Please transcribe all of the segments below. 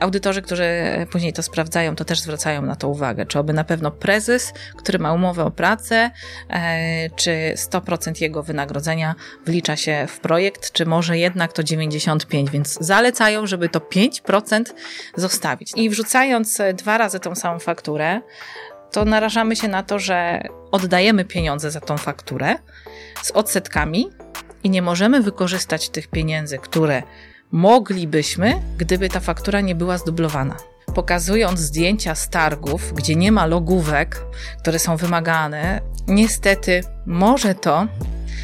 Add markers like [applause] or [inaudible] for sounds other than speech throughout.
Audytorzy, którzy później to sprawdzają, to też zwracają na to uwagę, czy oby na pewno prezes, który ma umowę o pracę, e, czy 100% jego wynagrodzenia wlicza się w projekt, czy może jednak to 95%, więc zalecają, żeby to 5% zostawić. I wrzucając dwa razy tą samą fakturę, to narażamy się na to, że oddajemy pieniądze za tą fakturę z odsetkami i nie możemy wykorzystać tych pieniędzy, które moglibyśmy, gdyby ta faktura nie była zdublowana. Pokazując zdjęcia z targów, gdzie nie ma logówek, które są wymagane, niestety może to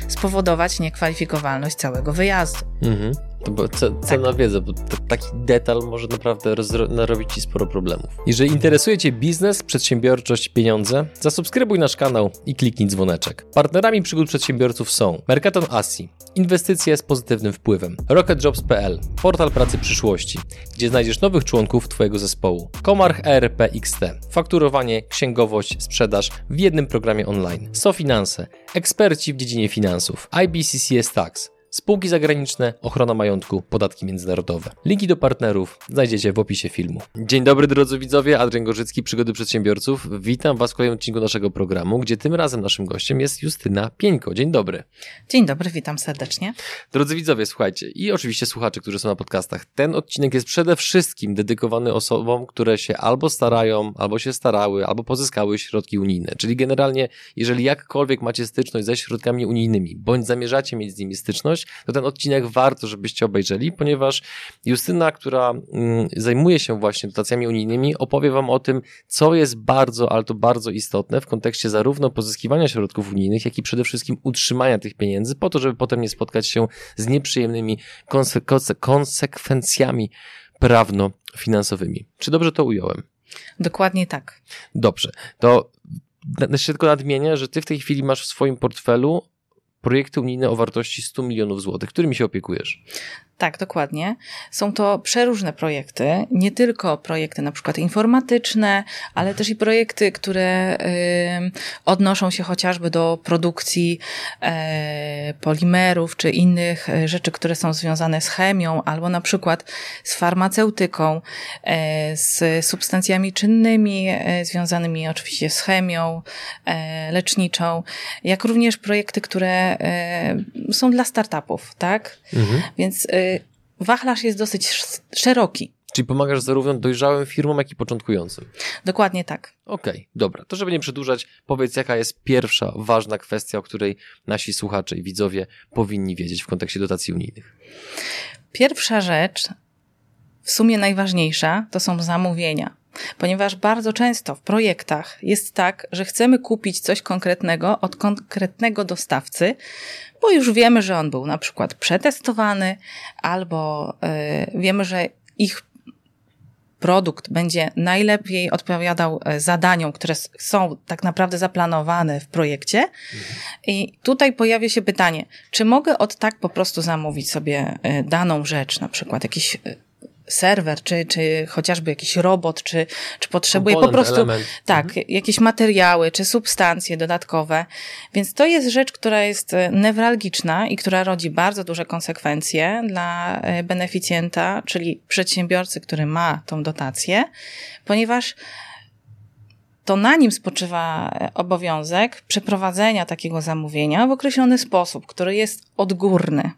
spowodować niekwalifikowalność całego wyjazdu. Mhm. To była cenna tak. wiedza, bo taki detal może naprawdę narobić Ci sporo problemów. Jeżeli interesuje Cię biznes, przedsiębiorczość, pieniądze, zasubskrybuj nasz kanał i kliknij dzwoneczek. Partnerami przygód przedsiębiorców są Mercaton Asi, inwestycje z pozytywnym wpływem, RocketJobs.pl, portal pracy przyszłości, gdzie znajdziesz nowych członków Twojego zespołu, Komarch ERP XT, fakturowanie, księgowość, sprzedaż w jednym programie online, SoFinanse, eksperci w dziedzinie finansów, IBCCS Tax, spółki zagraniczne, ochrona majątku, podatki międzynarodowe. Linki do partnerów znajdziecie w opisie filmu. Dzień dobry drodzy widzowie, Adrian Gorzycki, Przygody Przedsiębiorców. Witam Was w kolejnym odcinku naszego programu, gdzie tym razem naszym gościem jest Justyna Pieńko. Dzień dobry. Dzień dobry, witam serdecznie. Drodzy widzowie, słuchajcie i oczywiście słuchacze, którzy są na podcastach. Ten odcinek jest przede wszystkim dedykowany osobom, które się albo starają, albo się starały, albo pozyskały środki unijne. Czyli generalnie, jeżeli jakkolwiek macie styczność ze środkami unijnymi, bądź zamierzacie mieć z nimi styczność, to ten odcinek warto, żebyście obejrzeli, ponieważ Justyna, która mm, zajmuje się właśnie dotacjami unijnymi, opowie Wam o tym, co jest bardzo, ale to bardzo istotne w kontekście zarówno pozyskiwania środków unijnych, jak i przede wszystkim utrzymania tych pieniędzy, po to, żeby potem nie spotkać się z nieprzyjemnymi konse konsekwencjami prawno-finansowymi. Czy dobrze to ująłem? Dokładnie tak. Dobrze. To jeszcze tylko nadmienię, że ty w tej chwili masz w swoim portfelu projekty unijne o wartości 100 milionów złotych. Którymi się opiekujesz? Tak, dokładnie. Są to przeróżne projekty, nie tylko projekty na przykład informatyczne, ale też i projekty, które y, odnoszą się chociażby do produkcji y, polimerów czy innych e, rzeczy, które są związane z chemią, albo na przykład z farmaceutyką, y, z substancjami czynnymi związanymi oczywiście z chemią leczniczą, jak również projekty, które są dla startupów, tak? Mhm. Więc wachlarz jest dosyć szeroki. Czyli pomagasz zarówno dojrzałym firmom, jak i początkującym. Dokładnie tak. Okej, okay, dobra. To żeby nie przedłużać, powiedz jaka jest pierwsza ważna kwestia, o której nasi słuchacze i widzowie powinni wiedzieć w kontekście dotacji unijnych. Pierwsza rzecz, w sumie najważniejsza, to są zamówienia. Ponieważ bardzo często w projektach jest tak, że chcemy kupić coś konkretnego od konkretnego dostawcy, bo już wiemy, że on był na przykład przetestowany, albo y, wiemy, że ich produkt będzie najlepiej odpowiadał e, zadaniom, które są tak naprawdę zaplanowane w projekcie. I tutaj pojawia się pytanie, czy mogę od tak po prostu zamówić sobie e, daną rzecz, na przykład jakiś serwer, czy, czy chociażby jakiś robot, czy, czy potrzebuje po prostu element. tak, mhm. jakieś materiały, czy substancje dodatkowe. Więc to jest rzecz, która jest e, newralgiczna i która rodzi bardzo duże konsekwencje dla e, beneficjenta, czyli przedsiębiorcy, który ma tą dotację, ponieważ to na nim spoczywa e, obowiązek przeprowadzenia takiego zamówienia w określony sposób, który jest odgórny.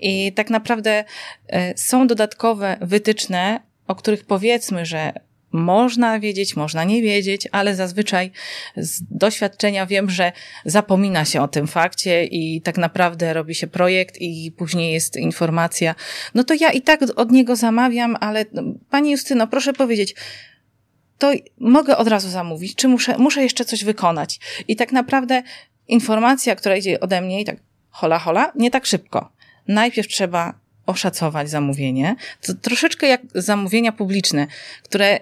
I tak naprawdę e, są dodatkowe wytyczne, o których powiedzmy, że można wiedzieć, można nie wiedzieć, ale zazwyczaj z doświadczenia wiem, że zapomina się o tym fakcie i tak naprawdę robi się projekt i później jest informacja. No to ja i tak od niego zamawiam, ale no, Pani Justyno, proszę powiedzieć, to mogę od razu zamówić, czy muszę, muszę jeszcze coś wykonać? I tak naprawdę informacja, która idzie ode mnie i tak hola hola, nie tak szybko najpierw trzeba oszacować zamówienie. To troszeczkę jak zamówienia publiczne, które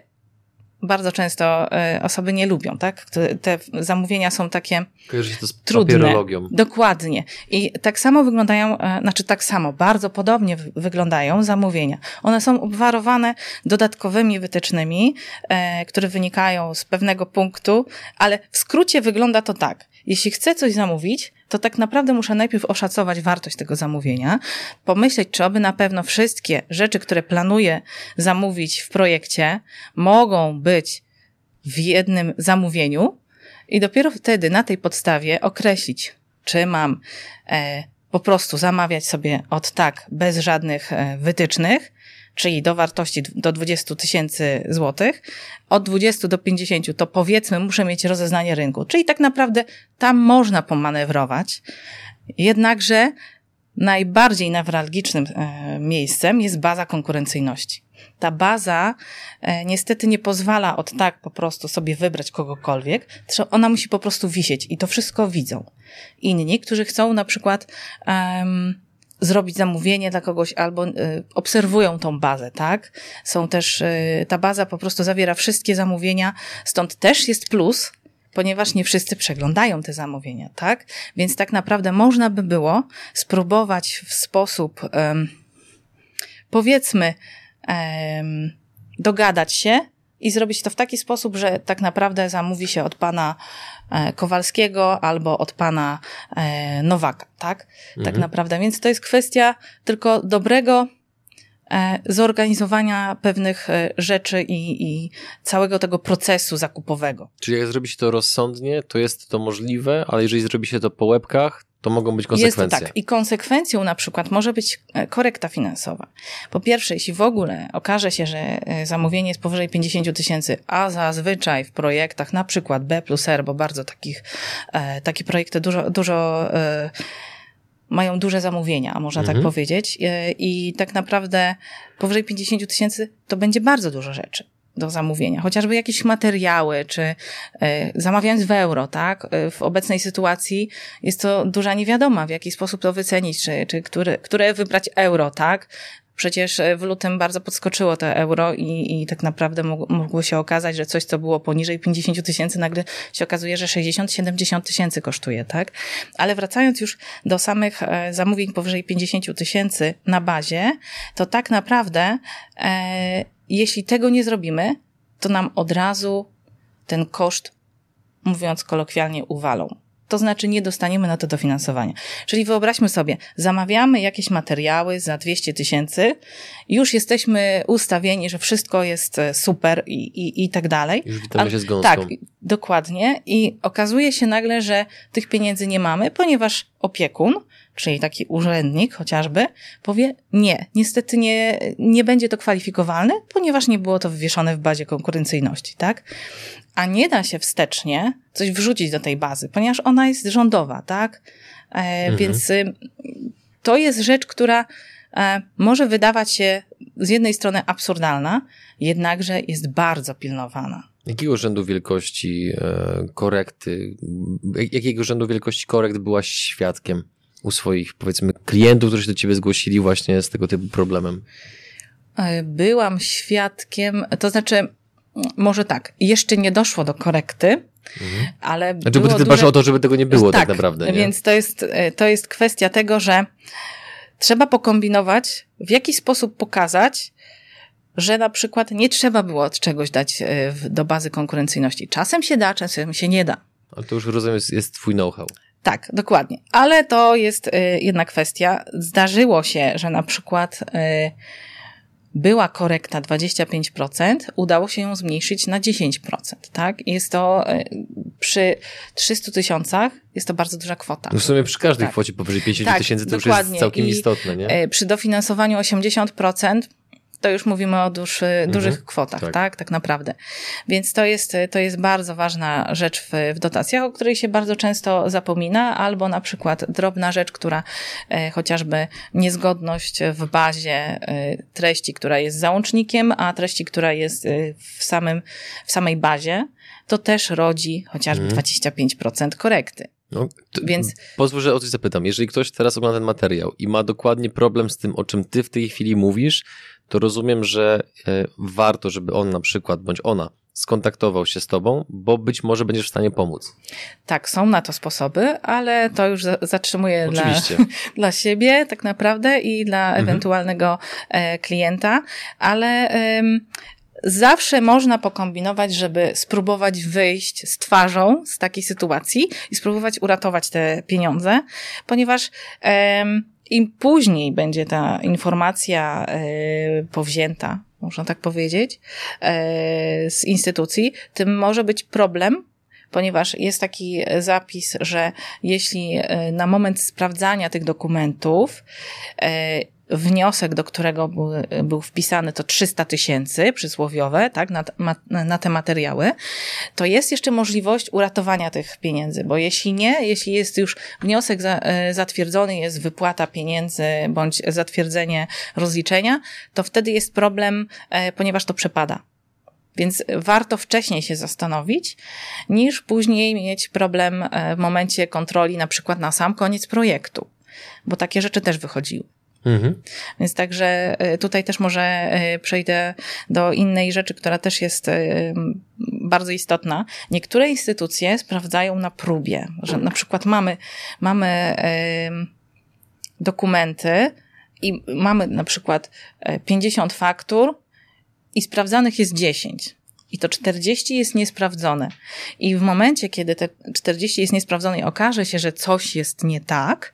bardzo często e, osoby nie lubią, tak? Te zamówienia są takie Kojarzy to z trudne. Dokładnie. I tak samo wyglądają, e, znaczy tak samo, bardzo podobnie wyglądają zamówienia. One są obwarowane dodatkowymi wytycznymi, e, które wynikają z pewnego punktu, ale w skrócie wygląda to tak. Jeśli chcę coś zamówić, to tak naprawdę muszę najpierw oszacować wartość tego zamówienia, pomyśleć, czy oby na pewno wszystkie rzeczy, które planuję zamówić w projekcie, mogą być w jednym zamówieniu i dopiero wtedy na tej podstawie określić, czy mam e, po prostu zamawiać sobie od tak, bez żadnych e, wytycznych, czyli do wartości do 20 tysięcy złotych, od 20 do 50 to powiedzmy muszę mieć rozeznanie rynku, czyli tak naprawdę tam można pomanewrować, jednakże najbardziej newralgicznym e, miejscem jest baza konkurencyjności. Ta baza e, niestety nie pozwala od tak po prostu sobie wybrać kogokolwiek, ona musi po prostu wisieć i to wszystko widzą. Inni, którzy chcą na przykład um, zrobić zamówienie dla kogoś albo y, obserwują tą bazę, tak? Są też, y, ta baza po prostu zawiera wszystkie zamówienia, stąd też jest plus, ponieważ nie wszyscy przeglądają te zamówienia, tak? Więc tak naprawdę można by było spróbować w sposób, powiedzmy, dogadać się i zrobić to w taki sposób, że tak naprawdę zamówi się od pana e, Kowalskiego albo od pana e, Nowaka, tak? tak mhm. Tak naprawdę. Więc to jest kwestia tylko dobrego e, zorganizowania pewnych rzeczy i, i całego tego procesu zakupowego. Czyli jak zrobi się to rozsądnie, to jest to możliwe, ale jeżeli zrobi się to po łebkach, to mogą być konsekwencje. Jest tak. I konsekwencją na przykład może być e, korekta finansowa. Po pierwsze, jeśli w ogóle okaże się, że e, zamówienie jest powyżej 50 tysięcy, a zazwyczaj w projektach na przykład B plus R, bo bardzo takich, e, takie projekty dużo, dużo mają duże zamówienia, można tak mhm. tak powiedzieć. I tak naprawdę powyżej 50 tysięcy to będzie bardzo dużo rzeczy do zamówienia, chociażby jakieś materiały, czy y, zamawiając w euro, tak? E, w obecnej sytuacji jest to duża niewiadoma, w jaki sposób to wycenić, czy, czy które, które wybrać euro, tak? Przecież w lutym bardzo podskoczyło to euro i, i tak naprawdę mogło się okazać, że coś, co było poniżej 50 tysięcy, nagle się okazuje, że 60-70 tysięcy kosztuje, tak? Ale wracając już do samych zamówień powyżej 50 tysięcy na bazie, to tak naprawdę e, jeśli tego nie zrobimy, to nam od razu ten koszt, mówiąc kolokwialnie, uwalą. To znaczy nie dostaniemy na to dofinansowania. Czyli wyobraźmy sobie, zamawiamy jakieś materiały za 200 tysięcy, już jesteśmy ustawieni, że wszystko jest e, super i, i, i tak dalej. Już witamy się z gąską. Tak, dokładnie. I okazuje się nagle, że tych pieniędzy nie mamy, ponieważ opiekun czyli taki urzędnik chociażby, powie nie, niestety nie, nie będzie to kwalifikowalne, ponieważ nie było to wywieszone w bazie konkurencyjności, tak? A nie da się wstecznie coś wrzucić do tej bazy, ponieważ ona jest rządowa, tak? E, mhm. Więc y, to jest rzecz, która e, może wydawać się z jednej strony absurdalna, jednakże jest bardzo pilnowana. Jakiego rzędu wielkości e, korekty, jakiego rzędu wielkości korekt byłaś świadkiem? U swoich, powiedzmy, klientów, którzy się do ciebie zgłosili właśnie z tego typu problemem? E, byłam świadkiem, to znaczy, może tak, jeszcze nie doszło do korekty, mhm. ale. Znaczy, bo ty dbasz duże... o to, żeby tego nie było tak, tak naprawdę. Nie? Więc to jest, e, to jest kwestia tego, że trzeba pokombinować, w jaki sposób pokazać, że na przykład nie trzeba było od czegoś dać e, do bazy konkurencyjności. Czasem się da, czasem się nie da. Ale to już rozumiem, jest, jest twój know-how. Tak, dokładnie. Ale to jest y, jedna kwestia. Zdarzyło się, że na przykład y, była korekta 25%, udało się ją zmniejszyć na 10%, tak? Jest to y, przy 300 tysiącach jest to bardzo duża kwota. No w sumie przy każdej tak. kwocie powyżej 50 tak, tysięcy to dokładnie. już jest całkiem I istotne, nie? Przy dofinansowaniu 80% to już mówimy o duży, mhm. dużych kwotach, tak. tak. tak, naprawdę. Więc to jest, to jest bardzo ważna rzecz w, w dotacjach, o której się bardzo często zapomina, albo na przykład drobna rzecz, która e, chociażby niezgodność w bazie e, treści, która jest załącznikiem, a treści, która jest e, w, samym, w samej bazie, to też rodzi chociażby mhm. 25% korekty. No, Więc... Pozwól, że o coś zapytam. Jeżeli ktoś teraz ogląda ten materiał i ma dokładnie problem z tym, o czym ty w tej chwili mówisz, to rozumiem, że e, warto, żeby on na przykład, bądź ona, skontaktował się z tobą, bo być może będziesz w stanie pomóc. Tak, są na to sposoby, ale to już zatrzymuję dla, [laughs] dla siebie tak naprawdę i dla mhm. ewentualnego e, klienta, ale zawsze można pokombinować, żeby spróbować wyjść z twarzą z takiej sytuacji i spróbować uratować te pieniądze, ponieważ em, im później będzie ta informacja e, powzięta, można tak powiedzieć, e, z instytucji, tym może być problem, ponieważ jest taki zapis, że jeśli e, na moment sprawdzania tych dokumentów wniosek, do którego był, był wpisany, to 300 tysięcy przysłowiowe, tak, na, na te materiały, to jest jeszcze możliwość uratowania tych pieniędzy, bo jeśli nie, jeśli jest już wniosek za, e, zatwierdzony, jest wypłata pieniędzy bądź zatwierdzenie rozliczenia, to wtedy jest problem, e, ponieważ to przepada. Więc warto wcześniej się zastanowić, niż później mieć problem e, w momencie kontroli, na przykład na sam koniec projektu, bo takie rzeczy też wychodziły. Mhm. Więc także e, tutaj też może e, przejdę do innej rzeczy, która też jest e, bardzo istotna. Niektóre instytucje sprawdzają na próbie, że na przykład mamy, mamy dokumenty i mamy na przykład 50 faktur i sprawdzanych jest 10 i to 40 jest niesprawdzone. I w momencie, kiedy te 40 jest niesprawdzone i okaże się, że coś jest nie tak,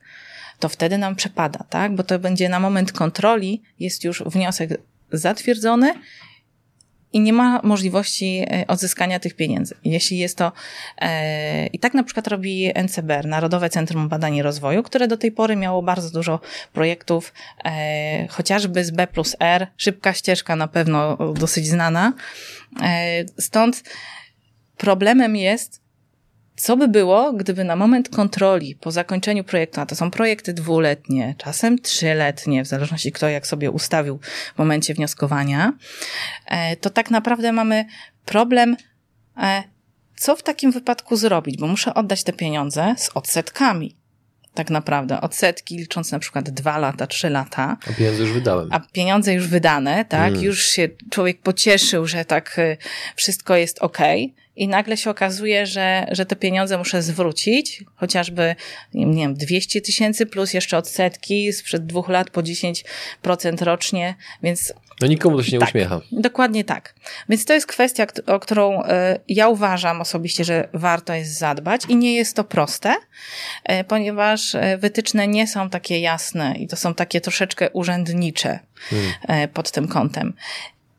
to wtedy nam przepada, tak? Bo to będzie na moment kontroli, jest już wniosek zatwierdzony i nie ma możliwości e, odzyskania tych pieniędzy. Jeśli jest to, e, i tak na przykład robi NCBR, Narodowe Centrum Badań i Rozwoju, które do tej pory miało bardzo dużo projektów, e, chociażby z B plus R, szybka ścieżka na pewno dosyć znana. E, stąd problemem jest co by było, gdyby na moment kontroli po zakończeniu projektu, a to są projekty dwuletnie, czasem trzyletnie, w zależności kto jak sobie ustawił w momencie wnioskowania, e, to tak naprawdę mamy problem, e, co w takim wypadku zrobić, bo muszę oddać te pieniądze z odsetkami tak naprawdę. Odsetki licząc na przykład dwa lata, trzy lata. A pieniądze już wydałem. A pieniądze już wydane, tak? Mm. Już się człowiek pocieszył, że tak y, wszystko jest ok. I nagle się okazuje, że, że te pieniądze muszę zwrócić, chociażby, nie wiem, 200 tysięcy plus jeszcze odsetki sprzed dwóch lat po 10% rocznie, więc no nikomu to się nie tak, uśmiecha. Dokładnie tak. Więc to jest kwestia, o którą e, ja uważam osobiście, że warto jest zadbać i nie jest to proste, e, ponieważ e, wytyczne nie są takie jasne i to są takie troszeczkę urzędnicze hmm. pod tym kątem.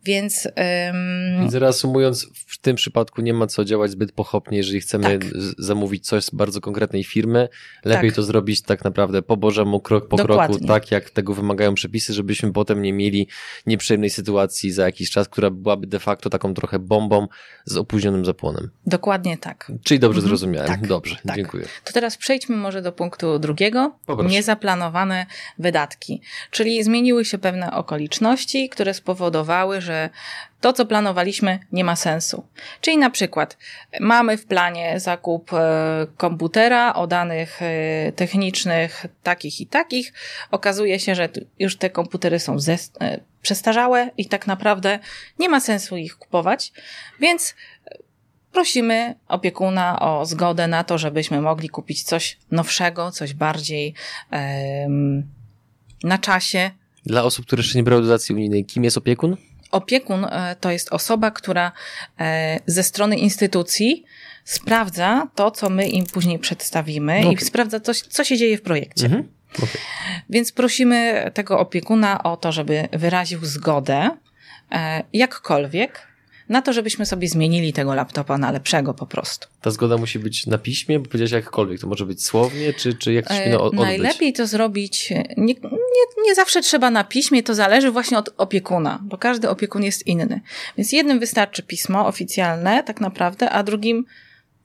Więc, ym... Więc reasumując, w tym przypadku nie ma co działać zbyt pochopnie, jeżeli chcemy tak. zamówić coś z bardzo konkretnej firmy. Lepiej tak. to zrobić tak naprawdę po Bożemu, krok po Dokładnie. kroku, tak jak tego wymagają przepisy, żebyśmy potem nie mieli nieprzyjemnej sytuacji za jakiś czas, która byłaby de facto taką trochę bombą z opóźnionym zapłonem. Dokładnie tak. Czyli dobrze mhm. zrozumiałem. Tak. Dobrze, tak. dziękuję. To teraz przejdźmy może do punktu drugiego. Poproszę. Niezaplanowane wydatki. Czyli zmieniły się pewne okoliczności, które spowodowały, że że to, co planowaliśmy, nie ma sensu. Czyli na przykład mamy w planie zakup e, komputera o danych e, technicznych takich i takich. Okazuje się, że już te komputery są e, przestarzałe i tak naprawdę nie ma sensu ich kupować, więc prosimy opiekuna o zgodę na to, żebyśmy mogli kupić coś nowszego, coś bardziej na czasie. Dla osób, które jeszcze nie brały dotacji unijnej, kim jest opiekun? Opiekun e, to jest osoba, która e, ze strony instytucji sprawdza to, co my im później przedstawimy okay. i sprawdza, co, co się dzieje w projekcie. Mhm. Okay. Więc prosimy tego opiekuna o to, żeby wyraził zgodę, e, jakkolwiek, na to, żebyśmy sobie zmienili tego laptopa na lepszego po prostu. Ta zgoda musi być na piśmie, bo powiedziałeś jakkolwiek, to może być słownie, czy, czy jak to się od, Najlepiej to zrobić, nie, nie, nie zawsze trzeba na piśmie, to zależy właśnie od opiekuna, bo każdy opiekun jest inny. Więc jednym wystarczy pismo oficjalne tak naprawdę, a drugim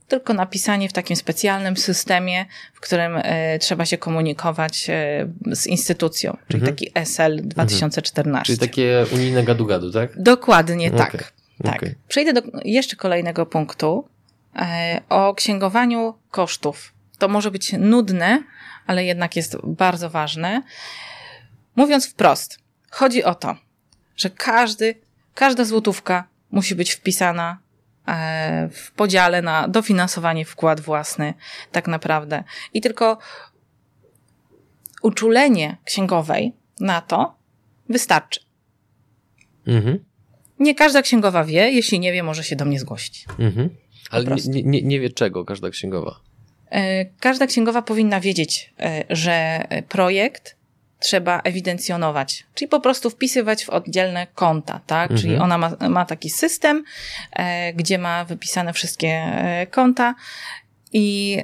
tylko napisanie w takim specjalnym systemie, w którym e, trzeba się komunikować e, z instytucją, czyli mhm. taki SL 2014. Mhm. Czyli takie unijne gadu-gadu, tak? Dokładnie okay. tak. Tak. Okay. Przejdę do jeszcze kolejnego punktu e, o księgowaniu kosztów. To może być nudne, ale jednak jest bardzo ważne. Mówiąc wprost, chodzi o to, że każdy, każda złotówka musi być wpisana e, w podziale na dofinansowanie wkład własny, tak naprawdę. I tylko uczulenie księgowej na to wystarczy. Mhm. Nie każda księgowa wie, jeśli nie wie, może się do mnie zgłosić. Mhm. Ale nie, nie, nie wie czego każda księgowa? E, każda księgowa powinna wiedzieć, e, że projekt trzeba ewidencjonować, czyli po prostu wpisywać w oddzielne konta, tak? Mhm. Czyli ona ma, ma taki system, e, gdzie ma wypisane wszystkie konta i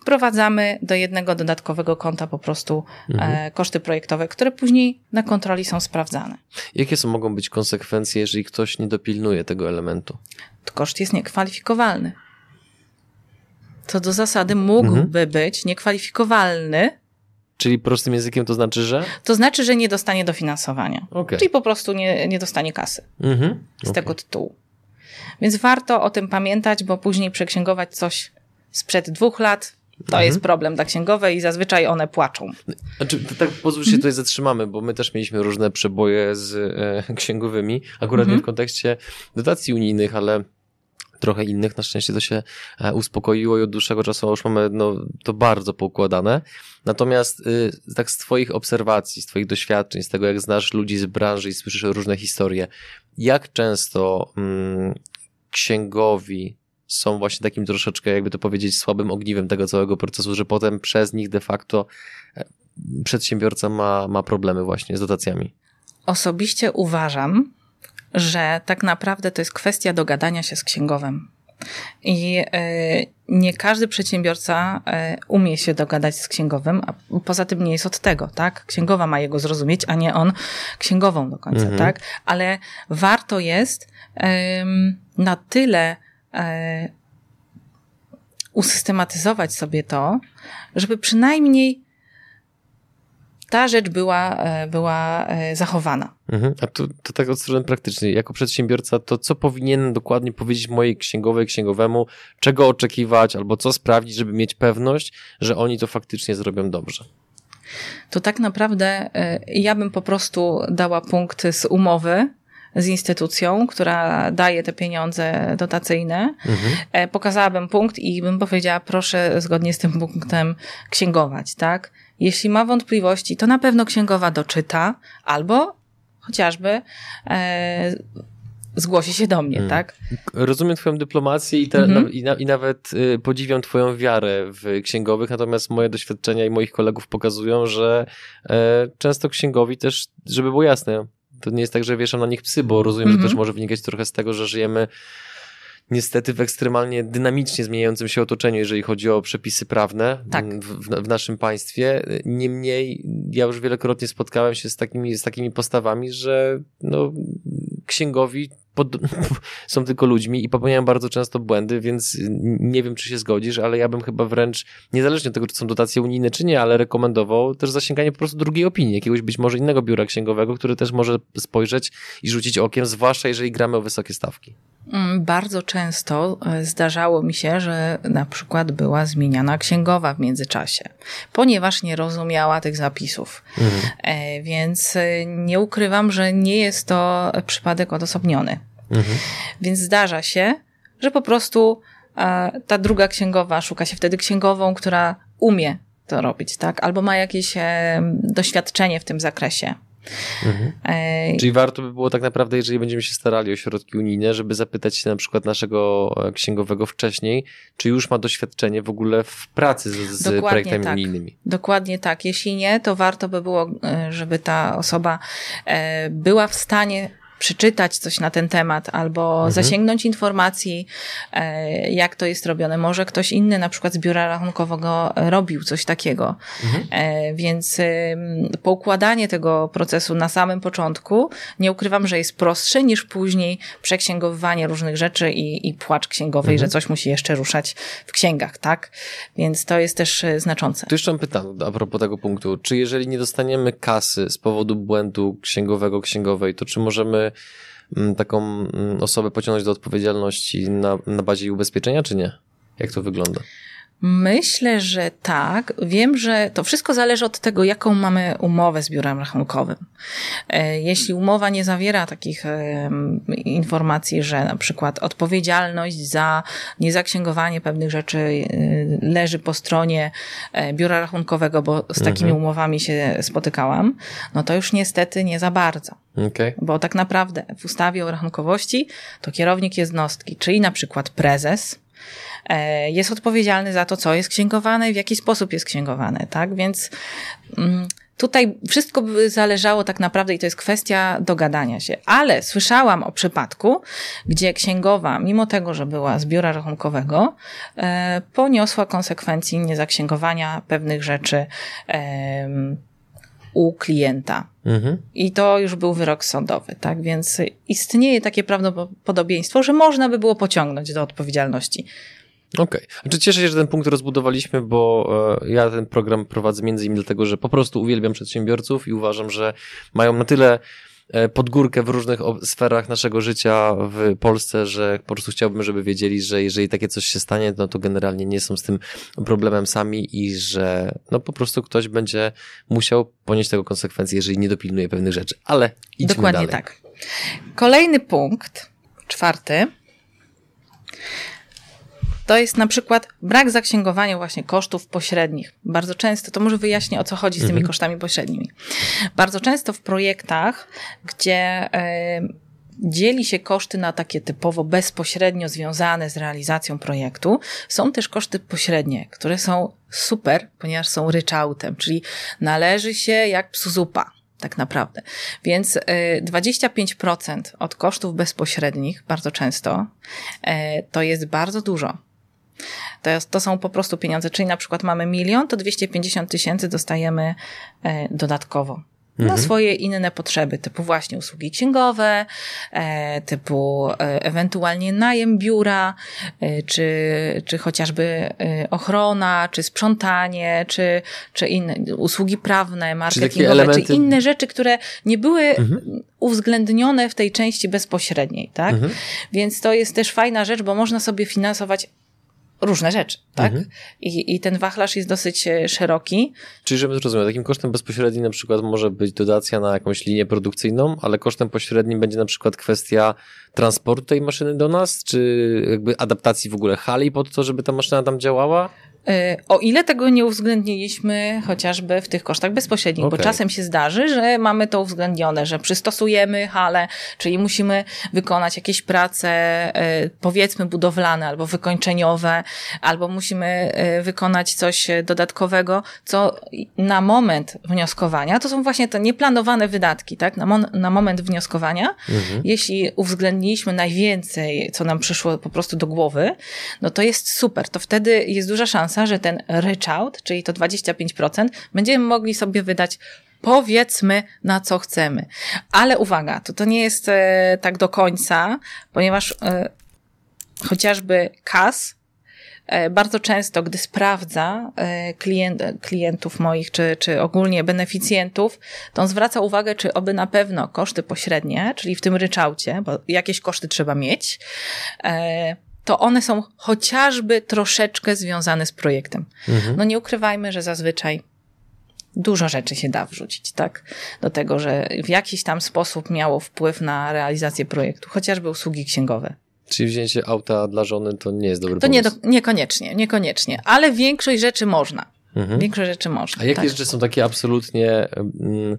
wprowadzamy do jednego dodatkowego konta po prostu e, mhm. koszty projektowe, które później na kontroli są sprawdzane. Jakie są, mogą być konsekwencje, jeżeli ktoś nie dopilnuje tego elementu? Koszt jest niekwalifikowalny. Co do zasady mógłby mhm. być niekwalifikowalny, Czyli prostym językiem to znaczy, że? To znaczy, że nie dostanie dofinansowania. Okay. Czyli po prostu nie, nie dostanie kasy mhm. z okay. tego tytułu. Więc warto o tym pamiętać, bo później przeksięgować coś sprzed dwóch lat, to mhm. jest problem dla księgowej i zazwyczaj one płaczą. Znaczy, tak pozwól się mhm. tutaj zatrzymamy, bo my też mieliśmy różne przeboje z e, księgowymi, akurat nie w kontekście dotacji unijnych, ale trochę innych. Na szczęście to się e, uspokoiło i od dłuższego czasu już mamy no, to bardzo poukładane. Natomiast y, tak z Twoich obserwacji, z Twoich doświadczeń, z tego jak znasz ludzi z branży i słyszysz różne historie, jak często mm, księgowi są właśnie takim troszeczkę, jakby to powiedzieć, słabym ogniwem tego całego procesu, że potem przez nich de facto e, przedsiębiorca ma, ma problemy właśnie z dotacjami? Osobiście uważam, że tak naprawdę to jest kwestia dogadania się z księgowym. I e, nie każdy przedsiębiorca e, umie się dogadać z księgowym, a poza tym nie jest od tego, tak? Księgowa ma jego zrozumieć, a nie on księgową do końca, mhm. tak? Ale warto jest na tyle usystematyzować sobie to, żeby przynajmniej ta rzecz była, e, była e, zachowana. Mhm. A tu, to tak od strony praktycznej, jako przedsiębiorca, to co powinienem dokładnie powiedzieć mojej księgowej, księgowemu, czego oczekiwać, albo co sprawdzić, żeby mieć pewność, że oni to faktycznie zrobią dobrze? To tak naprawdę e, ja bym po prostu dała punkt z umowy, z instytucją, która daje te pieniądze dotacyjne, mhm. pokazałabym punkt i bym powiedziała, proszę zgodnie z tym punktem księgować, tak? Jeśli ma wątpliwości, to na pewno księgowa doczyta albo chociażby e, zgłosi się do mnie, hmm. tak? Rozumiem Twoją dyplomację i, te, i, na, i, nawet y, podziwiam Twoją wiarę w księgowych, natomiast moje doświadczenia i moich kolegów pokazują, że e, często księgowi też, żeby było jasne, to nie jest tak, że wieszam na nich psy, bo rozumiem, mm-hmm. że mhm. też może wynikać trochę z tego, że żyjemy niestety w ekstremalnie dynamicznie zmieniającym się otoczeniu, jeżeli chodzi o przepisy prawne tak. w, w, w, naszym państwie. Niemniej ja już wielokrotnie spotkałem się z takimi, z takimi postawami, że no, księgowi pod, [laughs] są tylko ludźmi i popełniają bardzo często błędy, więc nie wiem, czy się zgodzisz, ale ja bym chyba wręcz, niezależnie od tego, czy są dotacje unijne, czy nie, ale rekomendował też zasięganie po prostu drugiej opinii, jakiegoś być może innego biura księgowego, który też może spojrzeć i rzucić okiem, zwłaszcza jeżeli gramy o wysokie stawki. Mm, bardzo często e, zdarzało mi się, że na przykład była zmieniana księgowa w międzyczasie, ponieważ nie rozumiała tych zapisów. Mhm. E, więc e, nie ukrywam, że nie jest to przypadek odosobniony. Mhm. Więc zdarza się, że po prostu ta druga księgowa szuka się wtedy księgową, która umie to robić, tak? Albo ma jakieś doświadczenie w tym zakresie. Mhm. E... Czyli warto by było tak naprawdę, jeżeli będziemy się starali o środki unijne, żeby zapytać się na przykład naszego e, księgowego wcześniej, czy już ma doświadczenie w ogóle w pracy z, z projektami tak. unijnymi. Dokładnie tak. Jeśli nie, to warto by było, e, żeby ta osoba e, była w stanie przeczytać coś na ten temat albo mhm. zasięgnąć informacji, e, jak to jest robione. Może ktoś inny, na przykład z biura rachunkowego, robił coś takiego. Mhm. E, więc poukładanie tego procesu na samym początku, nie ukrywam, że jest prostsze niż później przeksięgowywanie różnych rzeczy i, i płacz księgowej, mhm. że coś musi jeszcze ruszać w księgach, tak? Więc to jest też e, znaczące. Tu jeszcze mam pytanie a propos tego punktu. Czy jeżeli nie dostaniemy kasy z powodu błędu księgowego, księgowej, to czy możemy Mm, taką mm, osobę pociągnąć do odpowiedzialności na, na bazie ubezpieczenia, czy nie? Jak to wygląda? Myślę, że tak. Wiem, że to wszystko zależy od tego, jaką mamy umowę z biurem rachunkowym. E, jeśli umowa nie zawiera takich informacji, że na przykład odpowiedzialność za niezaksięgowanie pewnych rzeczy e, leży po stronie e, biura rachunkowego, bo z takimi mhm. umowami się spotykałam, no to już niestety nie za bardzo. Okay. Bo tak naprawdę w ustawie o rachunkowości to kierownik jednostki, czyli na przykład prezes, jest odpowiedzialny za to, co jest księgowane i w jaki sposób jest księgowane, tak? Więc mm, tutaj wszystko by zależało tak naprawdę i to jest kwestia dogadania się. Ale słyszałam o przypadku, gdzie księgowa, mimo tego, że była z biura rachunkowego, e, poniosła konsekwencji niezaksięgowania pewnych rzeczy u klienta. Mhm. I to już był wyrok sądowy, tak? Więc istnieje takie prawdopodobieństwo, że można by było pociągnąć do odpowiedzialności. Okej. Okay. Znaczy cieszę się, że ten punkt rozbudowaliśmy, bo e, ja ten program prowadzę między innymi dlatego, że po prostu uwielbiam przedsiębiorców i uważam, że mają na tyle e, podgórkę w różnych sferach naszego życia w Polsce, że po prostu chciałbym, żeby wiedzieli, że jeżeli takie coś się stanie, no to generalnie nie są z tym problemem sami i że no po prostu ktoś będzie musiał ponieść tego konsekwencje, jeżeli nie dopilnuje pewnych rzeczy. Ale idźmy Dokładnie dalej. tak. Kolejny punkt, czwarty to jest na przykład brak zaksięgowania właśnie kosztów pośrednich. Bardzo często, to może wyjaśnię o co chodzi z tymi mhm. kosztami pośrednimi. Bardzo często w projektach, gdzie dzieli się koszty na takie typowo bezpośrednio związane z realizacją projektu, są też koszty pośrednie, które są super, ponieważ są ryczałtem, czyli należy się jak psu zupa tak naprawdę. Więc 25% y, od kosztów bezpośrednich, bardzo często, y, to jest bardzo dużo. To, jest, to są po prostu pieniądze, czyli na przykład mamy milion, to 250 tysięcy dostajemy e, dodatkowo na mhm. swoje inne potrzeby, typu właśnie usługi księgowe, e, typu e, ewentualnie najem biura, czy, czy chociażby ochrona, czy sprzątanie, czy, czy inne usługi prawne, marketingowe, elementy... czy inne rzeczy, które nie były mhm. uwzględnione w tej części bezpośredniej, tak? Mhm. Więc to jest też fajna rzecz, bo można sobie finansować różne rzeczy, tak? Mhm. I, I ten wachlarz jest dosyć e, szeroki. Czyli, żeby zrozumieć, takim kosztem bezpośrednim na przykład może być dotacja na jakąś linię produkcyjną, ale kosztem pośrednim będzie na przykład kwestia transportu tej maszyny do nas, czy jakby adaptacji w ogóle hali pod to, żeby ta maszyna tam działała? E, o ile tego nie uwzględniliśmy chociażby w tych kosztach bezpośrednich, okay. bo czasem się zdarzy, że mamy to uwzględnione, że przystosujemy halę, czyli musimy wykonać jakieś prace, e, powiedzmy budowlane albo wykończeniowe, albo musimy e, wykonać coś dodatkowego, co na moment wnioskowania, to są właśnie te nieplanowane wydatki, tak? Na, mon- na moment wnioskowania, mhm. jeśli uwzględniliśmy najwięcej, co nam przyszło po prostu do głowy, no to jest super, to wtedy jest duża szansa, szansa, że ten ryczałt, czyli to 25%, będziemy mogli sobie wydać powiedzmy na co chcemy. Ale uwaga, to, to nie jest e, tak do końca, ponieważ e, chociażby KAS e, bardzo często, gdy sprawdza e, klient, klientów moich, czy, czy ogólnie beneficjentów, to on zwraca uwagę, czy oby na pewno koszty pośrednie, czyli w tym ryczałcie, bo jakieś koszty trzeba mieć, e, to one są chociażby troszeczkę związane z projektem. Mhm. No nie ukrywajmy, że zazwyczaj dużo rzeczy się da wrzucić, tak? Do tego, że w jakiś tam sposób miało wpływ na realizację projektu, chociażby usługi księgowe. Czyli wzięcie auta dla żony to nie jest dobry to pomysł? To nie, niekoniecznie, niekoniecznie, ale większość rzeczy można. Mhm. Większość rzeczy można. A jakie tak. rzeczy są takie absolutnie... Mm,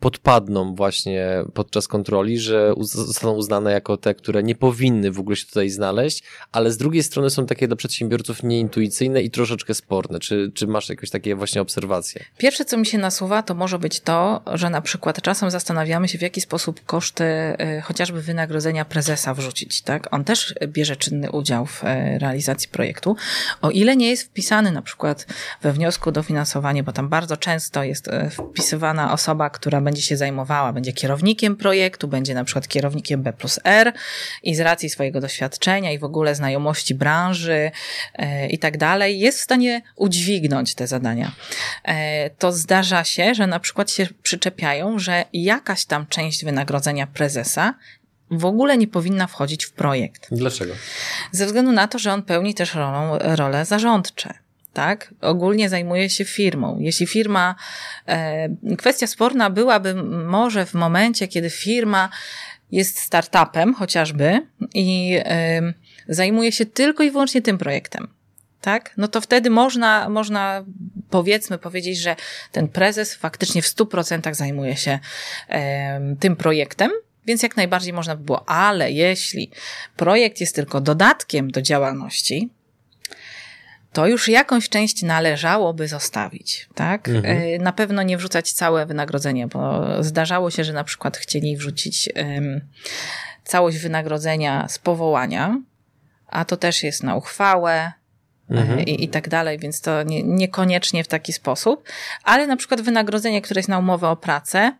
podpadną właśnie podczas kontroli, że zostaną uznane jako te, które nie powinny w ogóle się tutaj znaleźć, ale z drugiej strony są takie dla przedsiębiorców nieintuicyjne i troszeczkę sporne. Czy, czy masz jakieś takie właśnie obserwacje? Pierwsze, co mi się nasuwa, to może być to, że na przykład czasem zastanawiamy się, w jaki sposób koszty y, chociażby wynagrodzenia prezesa wrzucić, tak? On też bierze czynny udział w y, realizacji projektu. O ile nie jest wpisany na przykład we wniosku dofinansowanie, bo tam bardzo często jest y, wpisywana osoba, która będzie się zajmowała, będzie kierownikiem projektu, będzie na przykład kierownikiem B plus R i z racji swojego doświadczenia i w ogóle znajomości branży e, i tak dalej, jest w stanie udźwignąć te zadania. E, to zdarza się, że na przykład się przyczepiają, że jakaś tam część wynagrodzenia prezesa w ogóle nie powinna wchodzić w projekt. Dlaczego? Ze względu na to, że on pełni też rolą, role zarządcze. Tak? Ogólnie zajmuje się firmą. Jeśli firma, e, kwestia sporna byłaby może w momencie, kiedy firma jest startupem chociażby i e, zajmuje się tylko i wyłącznie tym projektem tak? No to wtedy można, można powiedzmy powiedzieć, że ten prezes faktycznie w 100% zajmuje się e, tym projektem, więc jak najbardziej można by było, ale jeśli projekt jest tylko dodatkiem do działalności, to już jakąś część należałoby zostawić, tak? Mhm. E, na pewno nie wrzucać całe wynagrodzenie, bo zdarzało się, że na przykład chcieli wrzucić um, całość wynagrodzenia z powołania, a to też jest na uchwałę, mhm. i, i tak dalej, więc to nie, niekoniecznie w taki sposób. Ale na przykład wynagrodzenie, które jest na umowę o pracę,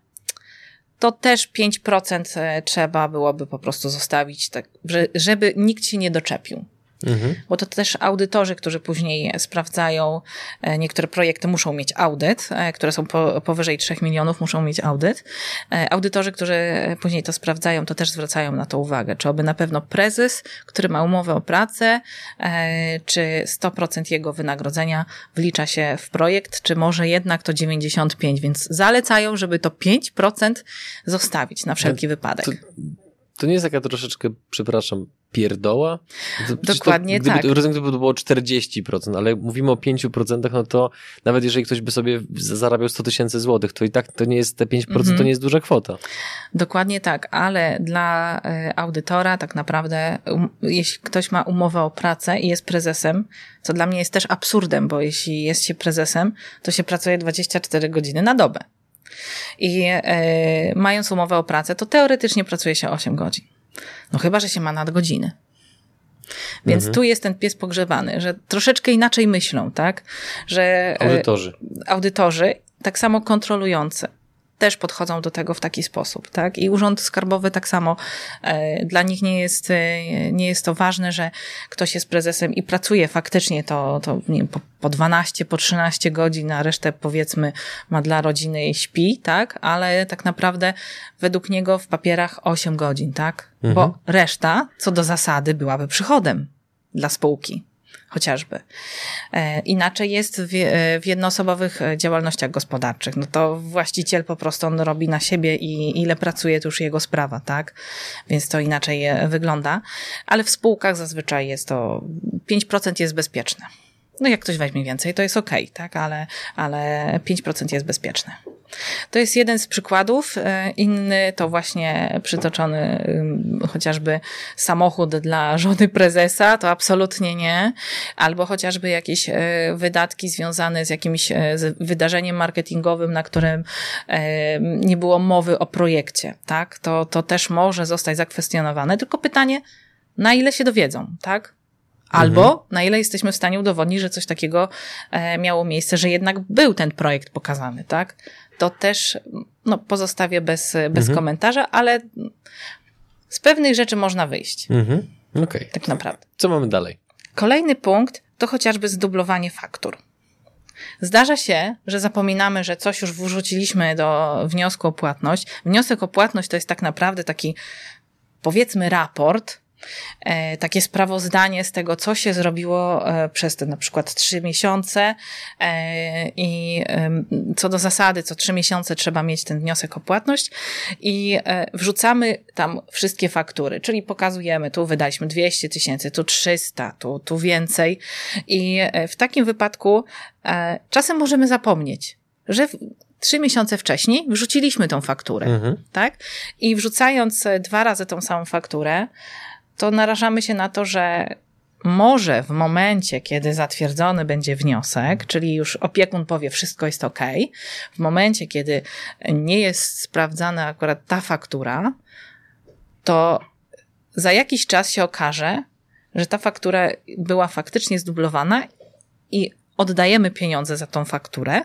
to też 5% e, trzeba byłoby po prostu zostawić, tak, żeby nikt się nie doczepił. Mhm. Bo to też audytorzy, którzy później sprawdzają, e, niektóre projekty muszą mieć audyt, e, które są po, powyżej 3 milionów, muszą mieć audyt. E, audytorzy, którzy później to sprawdzają, to też zwracają na to uwagę, czy oby na pewno prezes, który ma umowę o pracę, czy 100% jego wynagrodzenia wlicza się w projekt, czy może jednak to 95%, więc zalecają, żeby to 5% zostawić na wszelki wypadek. To, to nie jest taka troszeczkę, przepraszam, pierdoła? Dokładnie to, gdyby, tak. Rozumiem, gdyby to było 40%, ale mówimy o 5%, no to nawet jeżeli ktoś by sobie zarabiał 100 tysięcy złotych, to i tak to nie jest te 5%, mm -hmm. to mhm. nie jest duża kwota. Dokładnie tak, ale dla e, audytora tak naprawdę, um, jeśli ktoś ma umowę o pracę i jest prezesem, co dla mnie jest też absurdem, bo jeśli jest się prezesem, to się pracuje 24 godziny na dobę. I e, mając umowę o pracę, to teoretycznie pracuje się 8 godzin. No chyba, że się ma nadgodziny. Więc mhm. tu jest ten pies pogrzebany, że troszeczkę inaczej myślą, tak? Że e, audytorzy. Audytorzy, tak samo kontrolujący też podchodzą do tego w taki sposób, tak? I Urząd Skarbowy tak samo e, dla nich nie jest, e, nie jest to ważne, że ktoś jest prezesem i pracuje faktycznie to, to nie wiem, po, po 12, po 13 godzin, a resztę powiedzmy ma dla rodziny i śpi, tak? Ale tak naprawdę według niego w papierach 8 godzin, tak? Mhm. Bo reszta, co do zasady, byłaby przychodem dla spółki chociażby. E, inaczej jest w, w jednoosobowych działalnościach gospodarczych. No to właściciel po prostu on robi na siebie i ile pracuje, to już jego sprawa, tak? Więc to inaczej wygląda. Ale w spółkach zazwyczaj jest to 5% jest bezpieczne. No jak ktoś weźmie więcej, to jest ok, tak? Ale, ale 5% jest bezpieczne. To jest jeden z przykładów. E, inny to właśnie przytoczony chociażby samochód dla żony prezesa, to absolutnie nie. Albo chociażby jakieś e, wydatki związane z jakimś e, wydarzeniem marketingowym, na którym nie było mowy o projekcie, tak? To, to też może zostać zakwestionowane. Tylko pytanie, na ile się dowiedzą, tak? Albo mhm. na ile jesteśmy w stanie udowodnić, że coś takiego miało miejsce, że jednak był ten projekt pokazany, tak? To też no, pozostawię bez, bez mhm. komentarza, ale z pewnych rzeczy można wyjść. Mhm. Okay. Tak naprawdę. Co mamy dalej? Kolejny punkt to chociażby zdublowanie faktur. Zdarza się, że zapominamy, że coś już wrzuciliśmy do wniosku o płatność. Wniosek o płatność to jest tak naprawdę taki, powiedzmy, raport, takie sprawozdanie z tego, co się zrobiło e, przez te na przykład trzy miesiące e, i co do zasady, co trzy miesiące trzeba mieć ten wniosek o płatność i wrzucamy tam wszystkie faktury, czyli pokazujemy, tu wydaliśmy 200 tysięcy, tu 300, tu, tu więcej i w takim wypadku czasem możemy zapomnieć, że trzy miesiące wcześniej wrzuciliśmy tą fakturę, mhm. tak? I wrzucając dwa razy tą samą fakturę, to narażamy się na to, że może w momencie, kiedy zatwierdzony będzie wniosek, czyli już opiekun powie, wszystko jest ok, w momencie, kiedy nie jest sprawdzana akurat ta faktura, to za jakiś czas się okaże, że ta faktura była faktycznie zdublowana i oddajemy pieniądze za tą fakturę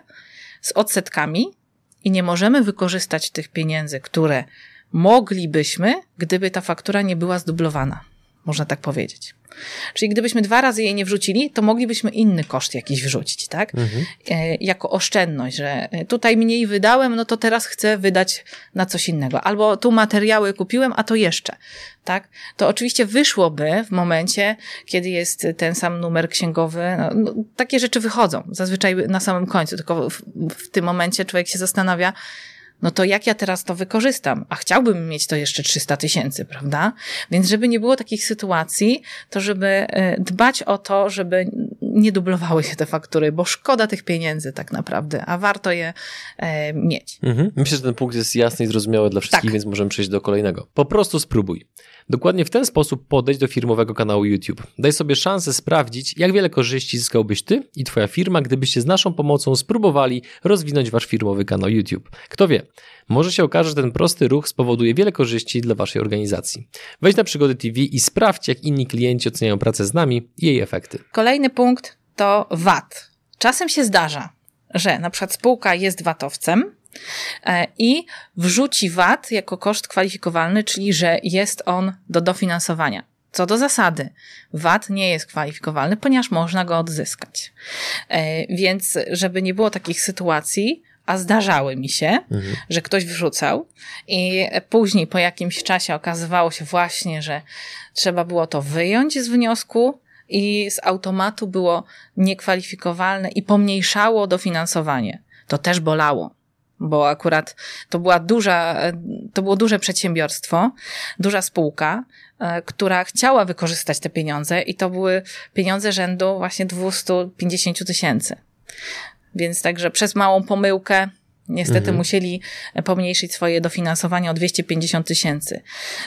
z odsetkami i nie możemy wykorzystać tych pieniędzy, które moglibyśmy, gdyby ta faktura nie była zdublowana. można tak powiedzieć. Czyli gdybyśmy dwa razy jej nie wrzucili, to moglibyśmy inny koszt jakiś wrzucić, tak? Mhm. E, jako oszczędność, że e, tutaj mniej wydałem, no to teraz chcę wydać na coś innego. Albo tu materiały kupiłem, a to jeszcze, tak? To oczywiście wyszłoby w momencie, kiedy jest ten sam numer księgowy. No, no, takie rzeczy wychodzą zazwyczaj na samym końcu, tylko w, w tym momencie człowiek się zastanawia, no to jak ja teraz to wykorzystam? A chciałbym mieć to jeszcze 300 tysięcy, prawda? Więc żeby nie było takich sytuacji, to żeby e, dbać o to, żeby nie dublowały się te faktury, bo szkoda tych pieniędzy tak naprawdę, a warto je e, mieć. Mhm. Myślę, że ten punkt jest jasny i zrozumiały dla wszystkich, tak. więc możemy przejść do kolejnego. Po prostu spróbuj. Dokładnie w ten sposób podejdź do firmowego kanału YouTube. Daj sobie szansę sprawdzić, jak wiele korzyści zyskałbyś ty i twoja firma, gdybyście z naszą pomocą spróbowali rozwinąć wasz firmowy kanał YouTube. Kto wie, może się okaże, że ten prosty ruch spowoduje wiele korzyści dla waszej organizacji. Wejdź na Przygody TV i sprawdź, jak inni klienci oceniają pracę z nami i jej efekty. Kolejny punkt to VAT. Czasem się zdarza, że na przykład spółka jest VAT-owcem, i wrzuci VAT jako koszt kwalifikowalny, czyli że jest on do dofinansowania. Co do zasady, VAT nie jest kwalifikowalny, ponieważ można go odzyskać. E, więc, żeby nie było takich sytuacji, a zdarzały mi się, mhm. że ktoś wrzucał i później po jakimś czasie okazywało się właśnie, że trzeba było to wyjąć z wniosku i z automatu było niekwalifikowalne i pomniejszało dofinansowanie. To też bolało bo akurat to była duża, to było duże przedsiębiorstwo, duża spółka, e, która chciała wykorzystać te pieniądze i to były pieniądze rzędu właśnie 250 tysięcy. Więc także przez małą pomyłkę Niestety mhm. musieli pomniejszyć swoje dofinansowanie o 250 tysięcy.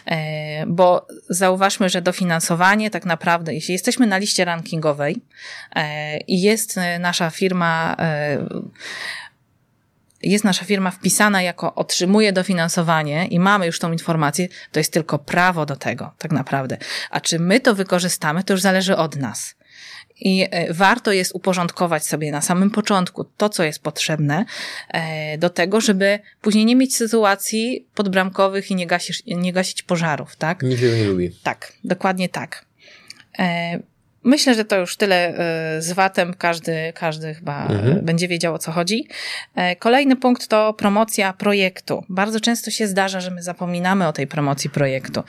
E, bo zauważmy, że dofinansowanie tak naprawdę, jeśli jesteśmy na liście rankingowej e, i jest nasza firma jest nasza firma wpisana jako otrzymuje dofinansowanie i mamy już tą informację, to jest tylko prawo do tego, tak naprawdę. A czy my to wykorzystamy, to już zależy od nas. I e, warto jest uporządkować sobie na samym początku to, co jest potrzebne e, do tego, żeby później nie mieć sytuacji podbramkowych i nie gasić, nie gasić pożarów, tak? Nikt nie lubi. Tak, dokładnie tak. E, Myślę, że to już tyle e, z VAT-em. Każdy, każdy chyba mhm. będzie wiedział o co chodzi. E, kolejny punkt to promocja projektu. Bardzo często się zdarza, że my zapominamy o tej promocji projektu.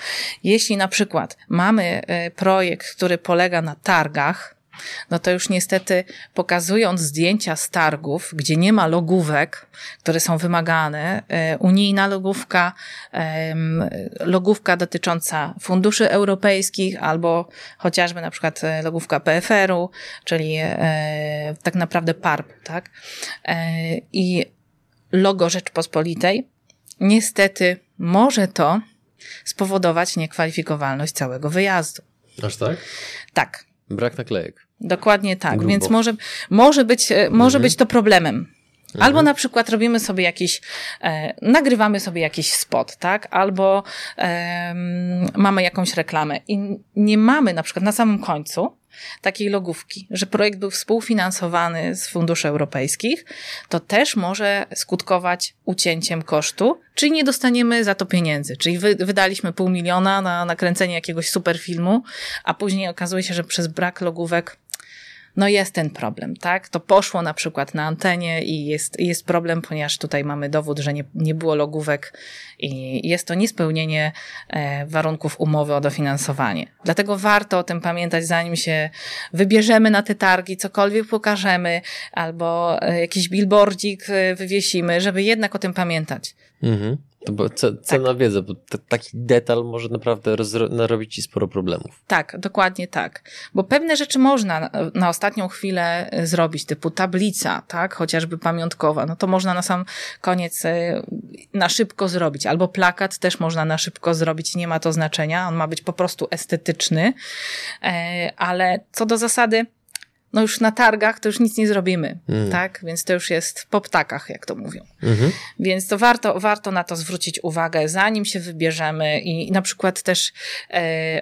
Jeśli na przykład mamy e, projekt, który polega na targach, no to już niestety pokazując zdjęcia z targów, gdzie nie ma logówek, które są wymagane, e, unijna logówka, logówka dotycząca funduszy europejskich albo chociażby na przykład e, logówka PFR-u, czyli e, tak naprawdę PARP, tak? I logo Rzeczpospolitej, niestety może to spowodować niekwalifikowalność całego wyjazdu. Aż tak? Tak. Brak naklejek. Dokładnie tak, Grubo. więc może, może, być, e, może mhm. być to problemem. Mhm. Albo na przykład robimy sobie jakiś, e, nagrywamy sobie jakiś spot, tak? Albo e, mamy jakąś reklamę i nie mamy na przykład na samym końcu takiej logówki, że projekt był współfinansowany z funduszy europejskich, to też może skutkować ucięciem kosztu, czyli nie dostaniemy za to pieniędzy. Czyli wy, wydaliśmy pół miliona na nakręcenie jakiegoś super filmu, a później okazuje się, że przez brak logówek no jest ten problem, tak? To poszło na przykład na antenie i jest, jest problem, ponieważ tutaj mamy dowód, że nie, nie było logówek i jest to niespełnienie e, warunków umowy o dofinansowanie. Dlatego warto o tym pamiętać, zanim się wybierzemy na te targi, cokolwiek pokażemy, albo e, jakiś billboardzik e, wywiesimy, żeby jednak o tym pamiętać. Mhm. To bo cena tak. wiedza, bo taki detal może naprawdę narobić ci sporo problemów. Tak, dokładnie tak. Bo pewne rzeczy można na, na, ostatnią chwilę e, zrobić, typu tablica, tak, chociażby pamiątkowa, no to można na sam koniec e, na szybko zrobić. Albo plakat też można na szybko zrobić, nie ma to znaczenia, on ma być po prostu estetyczny, e, ale co do zasady, no już na targach to już nic nie zrobimy, mm. tak? Więc to już jest po ptakach, jak to mówią. Mm-hmm. Więc to warto, warto na to zwrócić uwagę, zanim się wybierzemy i, i na przykład też e,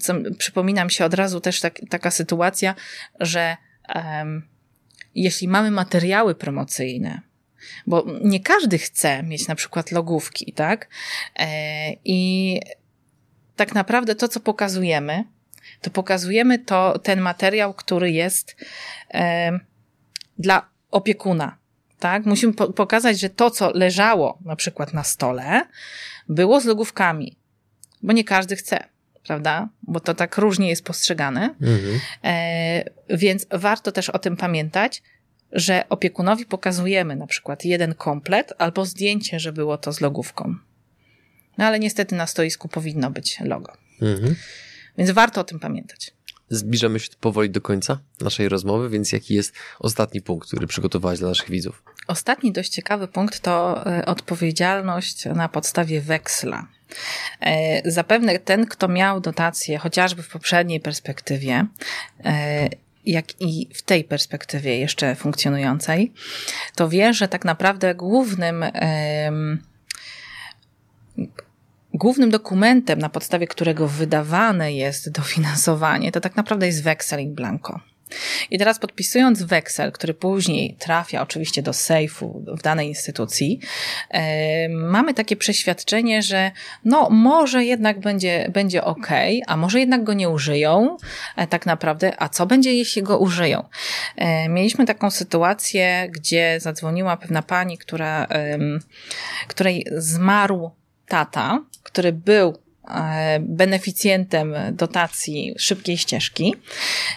co, przypominam się od razu też tak, taka sytuacja, że e, jeśli mamy materiały promocyjne, bo nie każdy chce mieć na przykład logówki, tak? E, I tak naprawdę to, co pokazujemy, to pokazujemy to, ten materiał, który jest e, dla opiekuna. Tak? Musimy po pokazać, że to, co leżało na przykład na stole, było z logówkami, bo nie każdy chce, prawda? Bo to tak różnie jest postrzegane. Mhm. E, więc warto też o tym pamiętać, że opiekunowi pokazujemy na przykład jeden komplet albo zdjęcie, że było to z logówką. No ale niestety na stoisku powinno być logo. Mhm. Więc warto o tym pamiętać. Zbliżamy się powoli do końca naszej rozmowy, więc jaki jest ostatni punkt, który przygotowałeś dla naszych widzów? Ostatni dość ciekawy punkt to e, odpowiedzialność na podstawie weksla. E, zapewne ten, kto miał dotację chociażby w poprzedniej perspektywie, e, jak i w tej perspektywie jeszcze funkcjonującej, to wie, że tak naprawdę głównym głównym dokumentem, na podstawie którego wydawane jest dofinansowanie, to tak naprawdę jest weksel in blanco. I teraz podpisując weksel, który później trafia oczywiście do sejfu w danej instytucji, e, mamy takie przeświadczenie, że no może jednak będzie, będzie ok, a może jednak go nie użyją e, tak naprawdę, a co będzie jeśli go użyją? E, mieliśmy taką sytuację, gdzie zadzwoniła pewna pani, która, której zmarł tata, który był e, beneficjentem dotacji szybkiej ścieżki.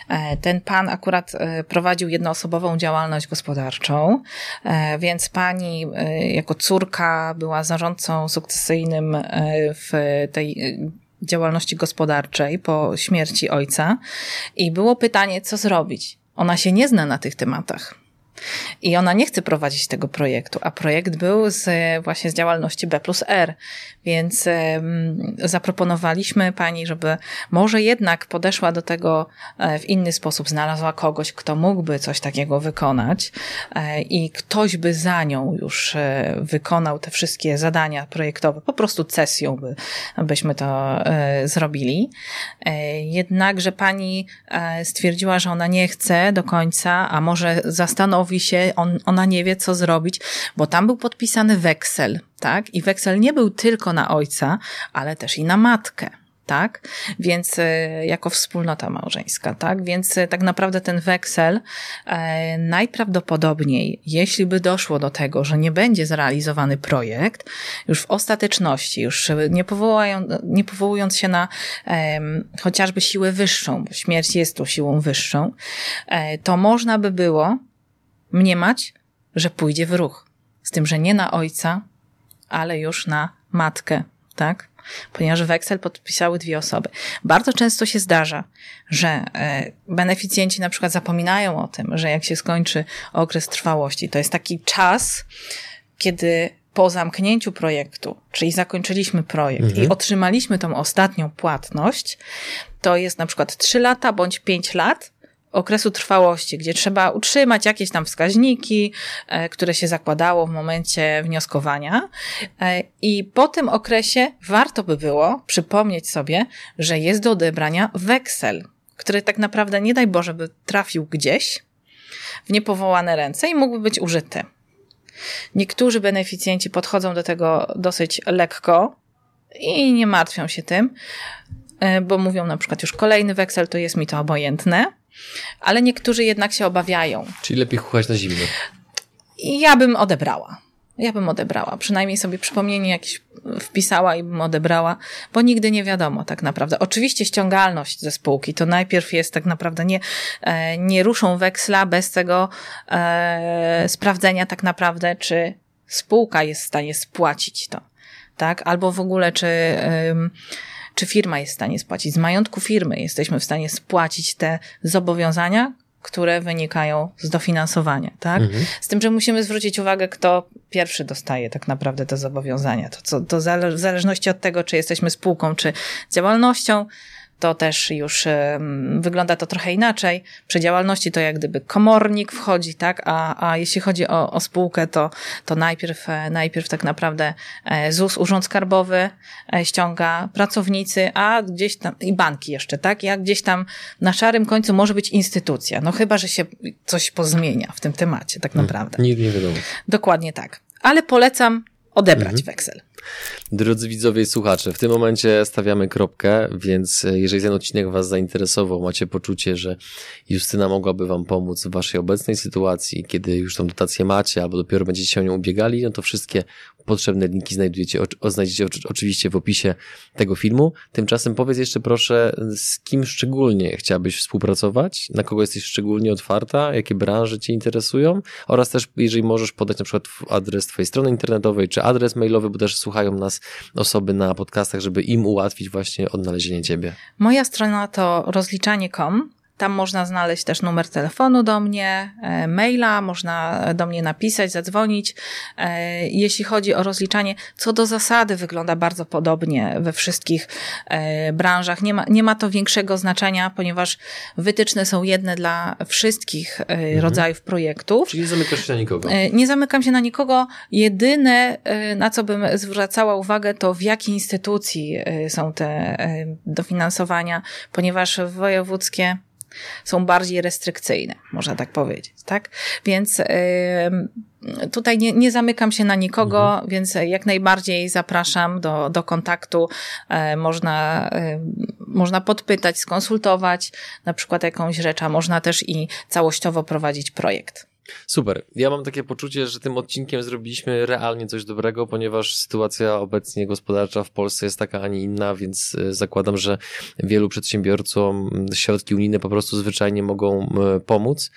E, ten pan akurat e, prowadził jednoosobową działalność gospodarczą, więc pani jako córka była zarządcą sukcesyjnym w tej działalności gospodarczej po śmierci ojca i było pytanie, co zrobić. Ona się nie zna na tych tematach. I ona nie chce prowadzić tego projektu, a projekt był z, właśnie z działalności B plus R, więc zaproponowaliśmy pani, żeby może jednak podeszła do tego e, w inny sposób, znalazła kogoś, kto mógłby coś takiego wykonać e, i ktoś by za nią już e, wykonał te wszystkie zadania projektowe, po prostu cesją by, byśmy to zrobili. Jednakże pani stwierdziła, że ona nie chce do końca, a może zastanowi mówi się, on, ona nie wie, co zrobić, bo tam był podpisany weksel, tak? I weksel nie był tylko na ojca, ale też i na matkę tak? Więc e, jako wspólnota małżeńska, tak? Więc e, tak naprawdę ten weksel e, najprawdopodobniej, jeśli by doszło do tego, że nie będzie zrealizowany projekt, już w ostateczności, już nie, nie powołując się na chociażby siłę wyższą, bo śmierć jest tu siłą wyższą, to można by było mniemać, że pójdzie w ruch. Z tym, że nie na ojca, ale już na matkę, tak? Ponieważ weksel podpisały dwie osoby. Bardzo często się zdarza, że e, beneficjenci na przykład zapominają o tym, że jak się skończy okres trwałości, to jest taki czas, kiedy po zamknięciu projektu, czyli zakończyliśmy projekt mhm. i otrzymaliśmy tą ostatnią płatność, to jest na przykład 3 lata bądź 5 lat, okresu trwałości, gdzie trzeba utrzymać jakieś tam wskaźniki, e, które się zakładało w momencie wnioskowania. E, I po tym okresie warto by było przypomnieć sobie, że jest do odebrania weksel, który tak naprawdę, nie daj Boże, by trafił gdzieś w niepowołane ręce i mógłby być użyty. Niektórzy beneficjenci podchodzą do tego dosyć lekko i nie martwią się tym, bo mówią na przykład już kolejny weksel, to jest mi to obojętne ale niektórzy jednak się obawiają. Czyli lepiej chuchać na zimno. Ja bym odebrała. Ja bym odebrała. Przynajmniej sobie przypomnienie jakieś wpisała i bym odebrała, bo nigdy nie wiadomo tak naprawdę. Oczywiście ściągalność ze spółki to najpierw jest tak naprawdę nie, e, nie ruszą weksla bez tego e, sprawdzenia tak naprawdę, czy spółka jest w stanie spłacić to. Tak? Albo w ogóle, czy. E, czy firma jest w stanie spłacić. Z majątku firmy jesteśmy w stanie spłacić te zobowiązania, które wynikają z dofinansowania, tak? Mhm. Z tym, że musimy zwrócić uwagę, kto pierwszy dostaje tak naprawdę te zobowiązania. To, co, to w zależności od tego, czy jesteśmy spółką, czy działalnością, to też już wygląda to trochę inaczej. Przy działalności to jak gdyby komornik wchodzi, tak? A, a jeśli chodzi o, o spółkę, to, to najpierw, e, najpierw tak naprawdę e, ZUS, Urząd Skarbowy e, ściąga pracownicy, a gdzieś tam, i banki jeszcze, tak? Jak gdzieś tam na szarym końcu może być instytucja. No chyba, że się coś pozmienia w tym temacie, tak hmm. naprawdę. Hmm, nie, nie wiadomo. Dokładnie tak. Ale polecam odebrać mhm. weksel. Drodzy widzowie i słuchacze, w tym momencie stawiamy kropkę, więc e, jeżeli ten odcinek Was zainteresował, macie poczucie, że Justyna mogłaby Wam pomóc w Waszej obecnej sytuacji, kiedy już tą dotację macie, albo dopiero będziecie się o nią ubiegali, no to wszystkie potrzebne linki znajdujecie, o, znajdziecie oczywiście w opisie tego filmu. Tymczasem powiedz jeszcze proszę, z kim szczególnie chciałabyś współpracować, na kogo jesteś szczególnie otwarta, jakie branże Cię interesują? Oraz też, jeżeli możesz podać na przykład adres Twojej strony internetowej, czy adres mailowy, bo też słuchają nas osoby na podcastach, żeby im ułatwić właśnie odnalezienie Ciebie. Moja strona to rozliczanie.com tam można znaleźć też numer telefonu do mnie, e, maila, można do mnie napisać, zadzwonić. E, jeśli chodzi o rozliczanie, co do zasady wygląda bardzo podobnie we wszystkich e, branżach. Nie ma, nie ma to większego znaczenia, ponieważ wytyczne są jedne dla wszystkich mhm. rodzajów projektów. Czyli nie zamykasz się na nikogo? Nie zamykam się na nikogo. Jedyne, na co bym zwracała uwagę, to w jakiej instytucji są te dofinansowania, ponieważ wojewódzkie są bardziej restrykcyjne, można tak powiedzieć, tak? Więc tutaj nie, nie zamykam się na nikogo, mhm. więc jak najbardziej zapraszam do, do kontaktu. E, można, można podpytać, skonsultować na przykład jakąś rzecz, a można też i całościowo prowadzić projekt. Super. Ja mam takie poczucie, że tym odcinkiem zrobiliśmy realnie coś dobrego, ponieważ sytuacja obecnie gospodarcza w Polsce jest taka, a nie inna, więc e, zakładam, że wielu przedsiębiorcom środki unijne po prostu zwyczajnie mogą e, pomóc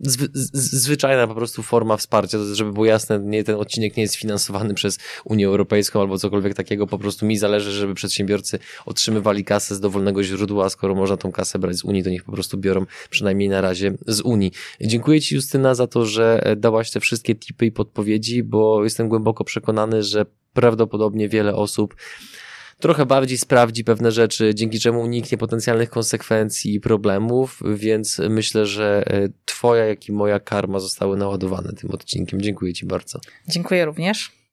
zwy, zwyczajna po prostu forma wsparcia, żeby było jasne, nie, ten odcinek nie jest finansowany przez Unię Europejską albo cokolwiek takiego, po prostu mi zależy, żeby przedsiębiorcy otrzymywali kasę z dowolnego źródła, skoro można tą kasę brać z Unii, to niech po prostu biorą przynajmniej na razie z Unii. Dziękuję Ci Justyna za to, że dałaś te wszystkie tipy i podpowiedzi, bo jestem głęboko przekonany, że prawdopodobnie wiele osób trochę bardziej sprawdzi pewne rzeczy, dzięki czemu uniknie potencjalnych konsekwencji i problemów, więc myślę, że e, Twoja, jak i moja karma zostały naładowane tym odcinkiem. Dziękuję Ci bardzo. Dziękuję również.